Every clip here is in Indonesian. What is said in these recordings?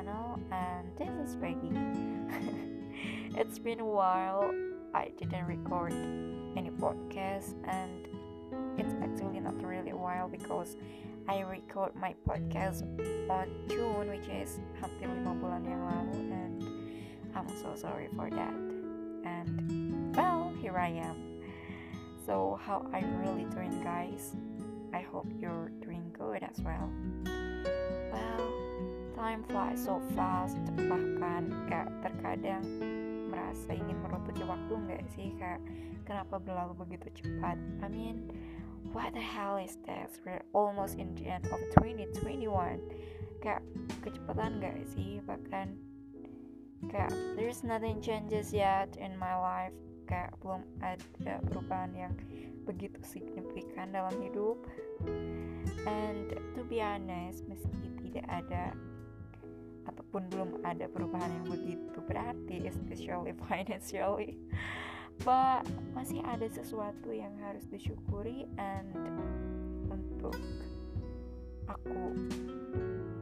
channel and this is Peggy. it's been a while I didn't record any podcast and it's actually not really a while because I record my podcast on June which is hampir 5 bulan yang lalu and I'm so sorry for that. And well, here I am. So how I'm really doing guys? I hope you're doing good as. Well, time flies so fast bahkan kayak terkadang merasa ingin merutuki waktu nggak sih? Kayak kenapa berlalu begitu cepat? I mean what the hell is this? We're almost in the end of 2021 kayak kecepatan nggak sih? Bahkan kayak there's nothing changes yet in my life. Kayak belum ada perubahan yang begitu signifikan dalam hidup. And to be honest meski tidak ada ataupun belum ada perubahan yang begitu berarti especially financially. But masih ada sesuatu yang harus disyukuri and untuk aku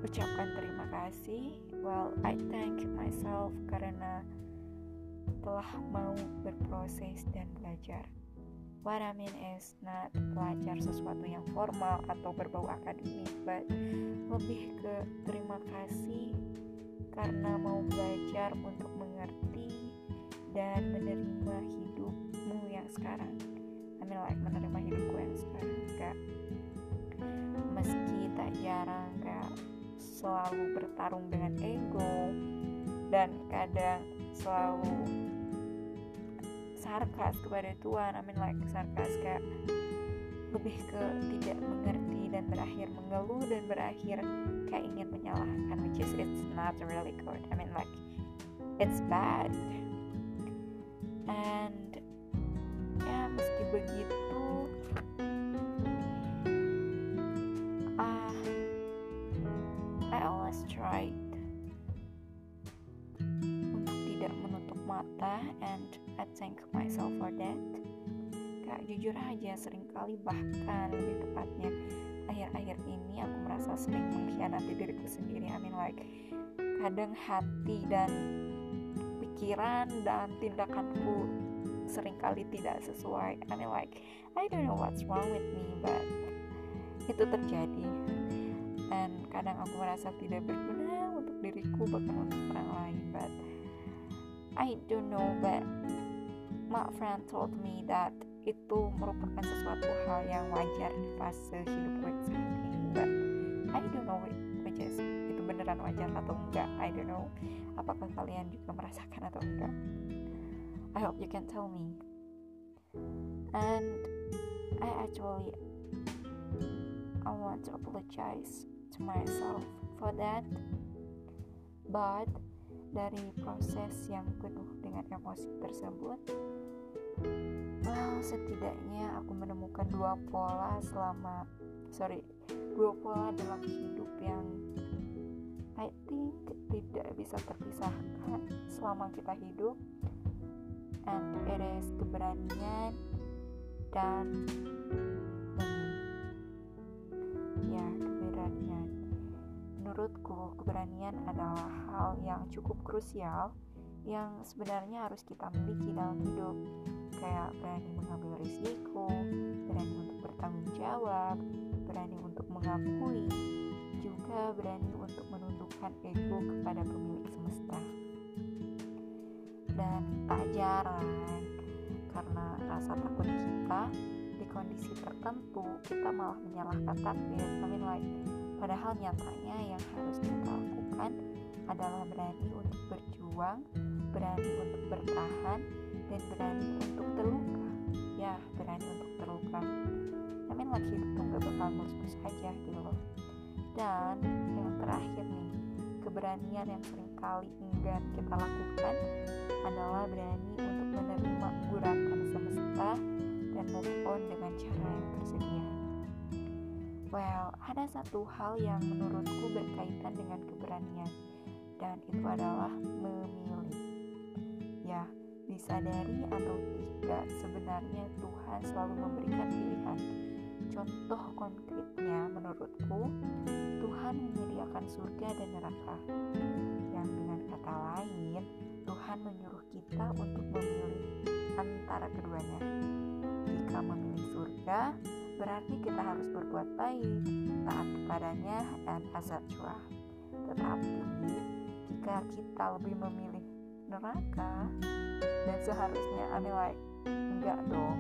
ucapkan terima kasih. Well I thank myself karena telah mau berproses dan belajar. What I mean is not belajar sesuatu yang formal atau berbau akademik, but lebih ke terima kasih karena mau belajar untuk mengerti dan menerima hidupmu yang sekarang. I mean like menerima hidupku yang sekarang kak. Meski tak jarang kak selalu bertarung dengan ego dan kadang selalu sarkas kepada Tuhan I mean like sarkas kayak lebih ke tidak mengerti dan berakhir mengeluh dan berakhir kayak ingin menyalahkan which is it's not really good. I mean like it's bad. And ya meski begitu uh, I always tried untuk tidak menutup mata and I thank myself for that Kak jujur aja sering kali bahkan lebih tepatnya akhir-akhir ini aku merasa sering mengkhianati diriku sendiri I mean like. Kadang hati dan pikiran dan tindakanku sering kali tidak sesuai I mean like. I don't know what's wrong with me but itu terjadi. Dan kadang aku merasa tidak berguna untuk diriku bahkan untuk orang lain but I don't know but my friend told me that itu merupakan sesuatu hal yang wajar di fase hidup gue saat ini but I don't know which is itu beneran wajar atau enggak I don't know. Apakah kalian juga merasakan atau enggak? I hope you can tell me. And I actually I want to apologize to myself for that. But dari proses yang penuh dengan emosi tersebut well setidaknya aku menemukan dua pola selama sorry dua pola dalam hidup yang I think tidak bisa terpisahkan selama kita hidup. And it is keberanian dan ya keberanian. Menurutku keberanian adalah hal yang cukup krusial yang sebenarnya harus kita miliki dalam hidup kayak berani mengambil risiko berani untuk bertanggung jawab berani untuk mengakui juga berani untuk menundukkan ego kepada pemilik semesta. Dan tak jarang karena rasa takut kita di kondisi tertentu kita malah menyalahkan takdir I like padahal nyatanya yang harus kita lakukan adalah berani untuk berjuang berani untuk bertahan dan berani untuk terluka. Ya berani untuk terluka. I mean like hidup tuh gak bakal mulus-mulus aja gitu loh. Dan yang terakhir nih keberanian yang sering kali enggan kita lakukan adalah berani untuk menerima guratan semesta dan move on dengan cara yang tersedia. Well ada satu hal yang menurutku berkaitan dengan keberanian dan itu adalah memilih. Ya disadari atau tidak sebenarnya Tuhan selalu memberikan pilihan. Contoh konkretnya menurutku Tuhan menyediakan surga dan neraka. Yang dengan kata lain Tuhan menyuruh kita untuk memilih antara keduanya. Jika memilih surga berarti kita harus berbuat baik taat kepadanya dan etc tetapi jika kita lebih memilih neraka dan seharusnya I like enggak dong.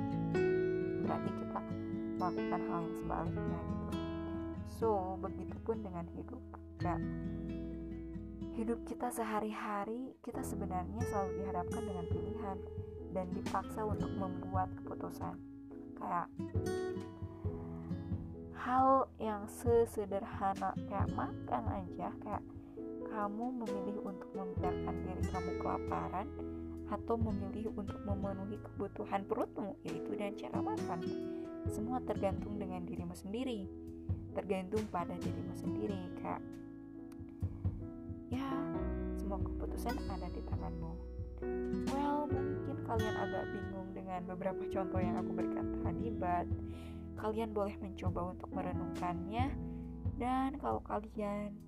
Berarti kita melakukan hal yang sebaliknya gitu. So begitupun dengan hidup. Gak hidup kita sehari-hari kita sebenarnya selalu dihadapkan dengan pilihan dan dipaksa untuk membuat keputusan. Kayak hal yang sesederhana kayak makan aja kayak kamu memilih untuk membiarkan diri kamu kelaparan atau memilih untuk memenuhi kebutuhan perutmu yaitu dan cara makan. Semua tergantung dengan dirimu sendiri. Tergantung pada dirimu sendiri kak. Ya semua keputusan ada di tanganmu. Well mungkin kalian agak bingung dengan beberapa contoh yang aku berikan tadi but kalian boleh mencoba untuk merenungkannya. Dan kalau kalian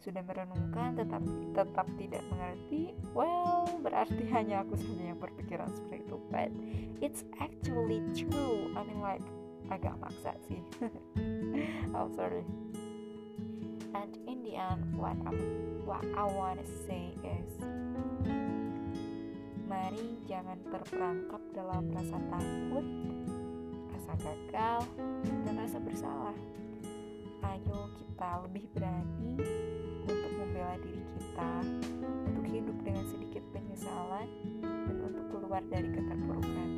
sudah merenungkan tetapi tetap tidak mengerti well berarti hanya aku saja yang berpikiran seperti itu. But it's actually true. I mean like agak maksa sih. Oh sorry. And in the end what I'm, what I wanna say is mari jangan terperangkap dalam rasa takut rasa gagal, dan rasa bersalah. Ayo kita lebih berani untuk membela diri kita, untuk hidup dengan sedikit penyesalan, dan untuk keluar dari keterpurukan.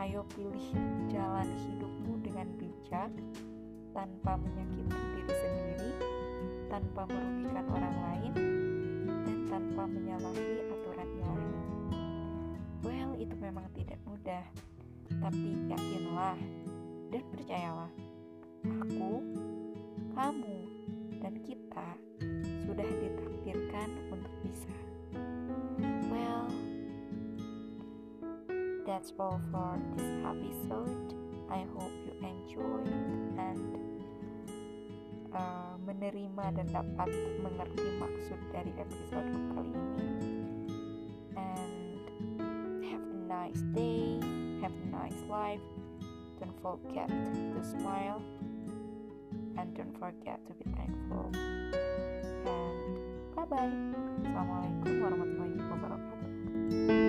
Ayo pilih jalan hidupmu dengan bijak, tanpa menyakiti diri sendiri, tanpa merugikan orang lain, dan tanpa menyalahi aturan ilahi. Well, itu memang tidak mudah tapi yakinlah dan percayalah, aku, kamu, dan kita sudah ditakdirkan untuk bisa. Well, that's all for this episode. I hope you enjoy and uh, menerima dan dapat mengerti maksud dari episode kali ini. And have a nice day have a nice life. Don't forget to smile and don't forget to be thankful. And bye bye. Assalamualaikum warahmatullahi wabarakatuh.